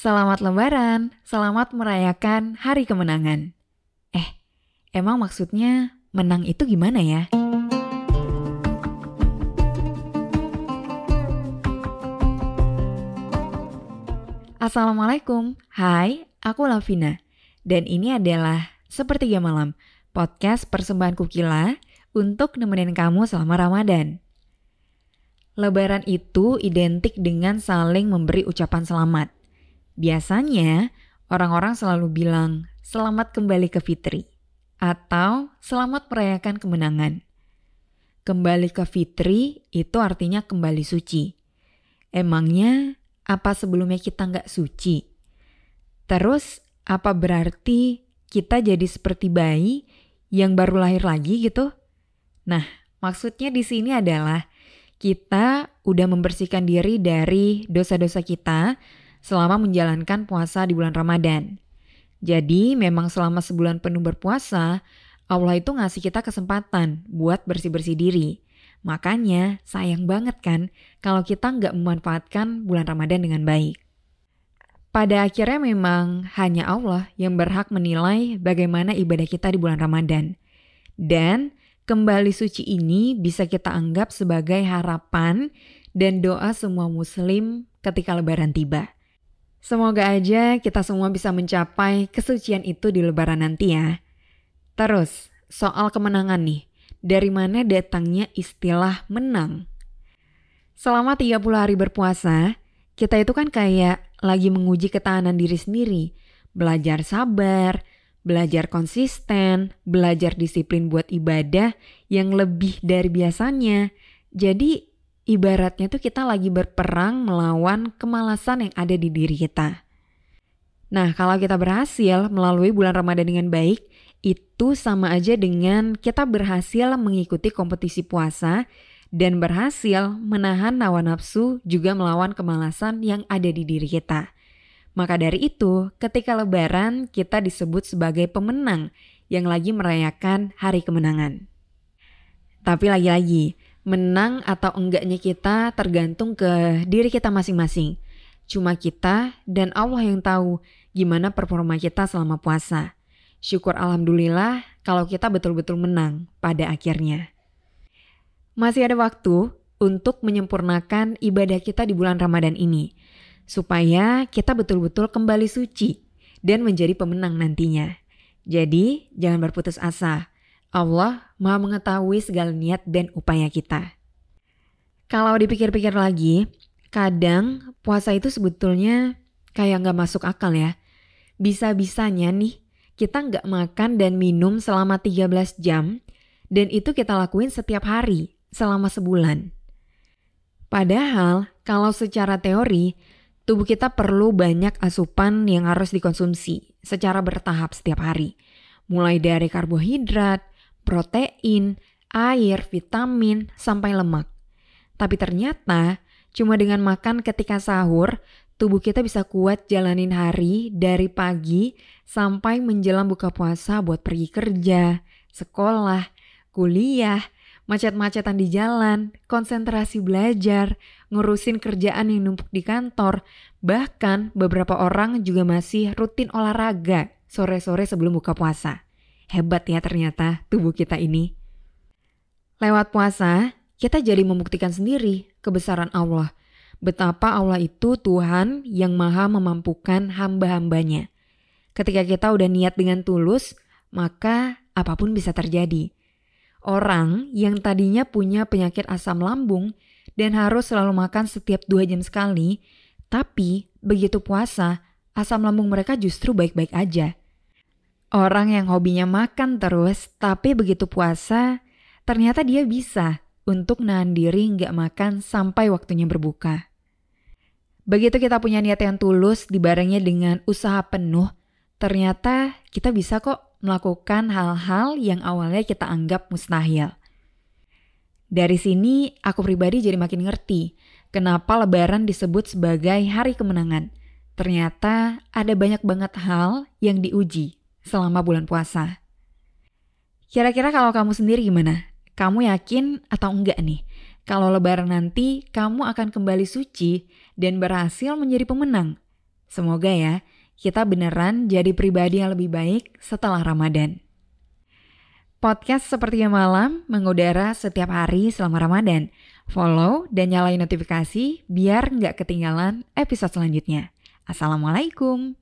Selamat Lebaran, selamat merayakan Hari Kemenangan. Eh, emang maksudnya menang itu gimana ya? Assalamualaikum, hai, aku Lavina. Dan ini adalah Sepertiga Malam, podcast persembahan Kukila untuk nemenin kamu selama Ramadan. Lebaran itu identik dengan saling memberi ucapan selamat. Biasanya, orang-orang selalu bilang, selamat kembali ke Fitri, atau selamat merayakan kemenangan. Kembali ke Fitri itu artinya kembali suci. Emangnya apa sebelumnya kita nggak suci? Terus apa berarti kita jadi seperti bayi yang baru lahir lagi gitu? Nah, maksudnya di sini adalah kita udah membersihkan diri dari dosa-dosa kita selama menjalankan puasa di bulan Ramadan. Jadi memang selama sebulan penuh berpuasa, Allah itu ngasih kita kesempatan buat bersih-bersih diri. Makanya sayang banget kan kalau kita nggak memanfaatkan bulan Ramadan dengan baik. Pada akhirnya memang hanya Allah yang berhak menilai bagaimana ibadah kita di bulan Ramadan. Dan kembali suci ini bisa kita anggap sebagai harapan dan doa semua muslim ketika lebaran tiba. Semoga aja kita semua bisa mencapai kesucian itu di lebaran nanti ya. Terus, soal kemenangan nih dari mana datangnya istilah menang. Selama 30 hari berpuasa, kita itu kan kayak lagi menguji ketahanan diri sendiri, belajar sabar, belajar konsisten, belajar disiplin buat ibadah yang lebih dari biasanya. Jadi ibaratnya tuh kita lagi berperang melawan kemalasan yang ada di diri kita. Nah, kalau kita berhasil melalui bulan Ramadan dengan baik, itu sama aja dengan kita berhasil mengikuti kompetisi puasa dan berhasil menahan hawa nafsu juga melawan kemalasan yang ada di diri kita. Maka dari itu, ketika lebaran kita disebut sebagai pemenang yang lagi merayakan hari kemenangan. Tapi lagi-lagi, menang atau enggaknya kita tergantung ke diri kita masing-masing. Cuma kita dan Allah yang tahu gimana performa kita selama puasa. Syukur alhamdulillah kalau kita betul-betul menang pada akhirnya. Masih ada waktu untuk menyempurnakan ibadah kita di bulan Ramadan ini, supaya kita betul-betul kembali suci dan menjadi pemenang nantinya. Jadi, jangan berputus asa. Allah Maha mengetahui segala niat dan upaya kita. Kalau dipikir-pikir lagi, kadang puasa itu sebetulnya kayak nggak masuk akal ya. Bisa-bisanya nih kita nggak makan dan minum selama 13 jam, dan itu kita lakuin setiap hari selama sebulan. Padahal, kalau secara teori, tubuh kita perlu banyak asupan yang harus dikonsumsi secara bertahap setiap hari. Mulai dari karbohidrat, protein, air, vitamin, sampai lemak. Tapi ternyata, cuma dengan makan ketika sahur, tubuh kita bisa kuat jalanin hari dari pagi sampai menjelang buka puasa buat pergi kerja, sekolah, kuliah, macet-macetan di jalan, konsentrasi belajar, ngurusin kerjaan yang numpuk di kantor, bahkan beberapa orang juga masih rutin olahraga sore-sore sebelum buka puasa. Hebat ya ternyata tubuh kita ini. Lewat puasa, kita jadi membuktikan sendiri kebesaran Allah betapa Allah itu Tuhan yang maha memampukan hamba-hambanya. Ketika kita udah niat dengan tulus, maka apa pun bisa terjadi. Orang yang tadinya punya penyakit asam lambung dan harus selalu makan setiap dua jam sekali, tapi begitu puasa, asam lambung mereka justru baik-baik aja. Orang yang hobinya makan terus, tapi begitu puasa, ternyata dia bisa untuk nahan diri nggak makan sampai waktunya berbuka. Begitu kita punya niat yang tulus dibarengnya dengan usaha penuh, ternyata kita bisa kok melakukan hal-hal yang awalnya kita anggap mustahil. Dari sini aku pribadi jadi makin ngerti kenapa lebaran disebut sebagai hari kemenangan. Ternyata ada banyak banget hal yang diuji selama bulan puasa. Kira-kira kalau kamu sendiri gimana? Kamu yakin atau enggak nih? Kalau lebaran nanti kamu akan kembali suci dan berhasil menjadi pemenang. Semoga ya, kita beneran jadi pribadi yang lebih baik setelah Ramadan. Podcast seperti yang malam mengudara setiap hari selama Ramadan. Follow dan nyalain notifikasi biar nggak ketinggalan episode selanjutnya. Assalamualaikum.